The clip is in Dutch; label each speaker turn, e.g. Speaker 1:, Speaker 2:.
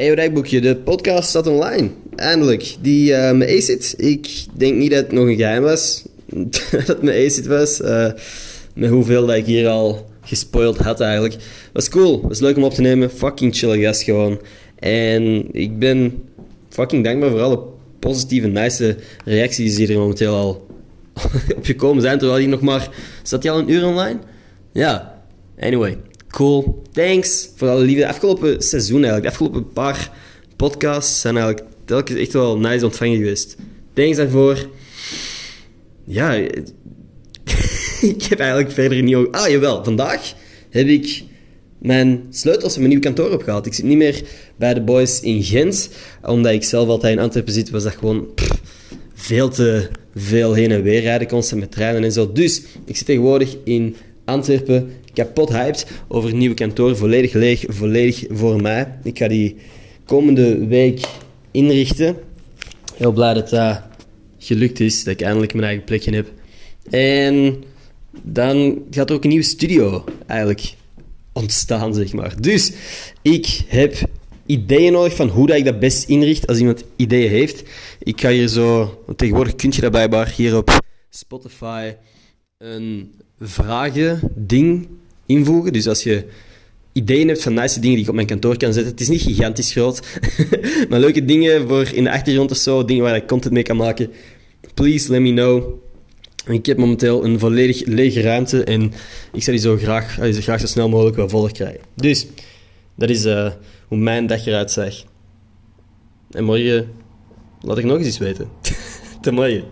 Speaker 1: Hey, Rijkboekje, de podcast staat online. Eindelijk. Die uh, mijn ACID. Ik denk niet dat het nog een geheim was. dat het mijn ACID was. Uh, met hoeveel dat ik hier al gespoild had eigenlijk. Was cool. Was leuk om op te nemen. Fucking chille gast gewoon. En ik ben fucking dankbaar voor alle positieve, nice reacties die er momenteel al op gekomen zijn. Terwijl die nog maar... Zat die al een uur online? Ja. Anyway. Cool. Thanks voor alle liefde. Afgelopen seizoen eigenlijk, de afgelopen paar podcasts zijn eigenlijk telkens echt wel nice ontvangen geweest. Thanks daarvoor. Ja, ik heb eigenlijk verder niet... Ah, jawel. Vandaag heb ik mijn sleutels van mijn nieuw kantoor opgehaald. Ik zit niet meer bij de boys in Gent. Omdat ik zelf altijd in Antwerpen zit, was dat gewoon veel te veel heen en weer rijden, constant met treinen en zo. Dus ik zit tegenwoordig in Antwerpen kapot hyped over het nieuwe kantoor. Volledig leeg, volledig voor mij. Ik ga die komende week inrichten. Heel blij dat dat gelukt is, dat ik eindelijk mijn eigen plekje heb. En dan gaat er ook een nieuwe studio eigenlijk ontstaan, zeg maar. Dus ik heb ideeën nodig van hoe dat ik dat best inricht als iemand ideeën heeft. Ik ga hier zo, tegenwoordig kun je dat blijkbaar hier op Spotify een vragen-ding Dus als je ideeën hebt van nice dingen die ik op mijn kantoor kan zetten. Het is niet gigantisch groot, maar leuke dingen voor in de achtergrond of zo, dingen waar ik content mee kan maken. Please let me know. Ik heb momenteel een volledig lege ruimte en ik zou die zo graag, die graag zo snel mogelijk wel krijgen. Dus, dat is uh, hoe mijn dag eruit zag. En morgen laat ik nog eens iets weten. Tot.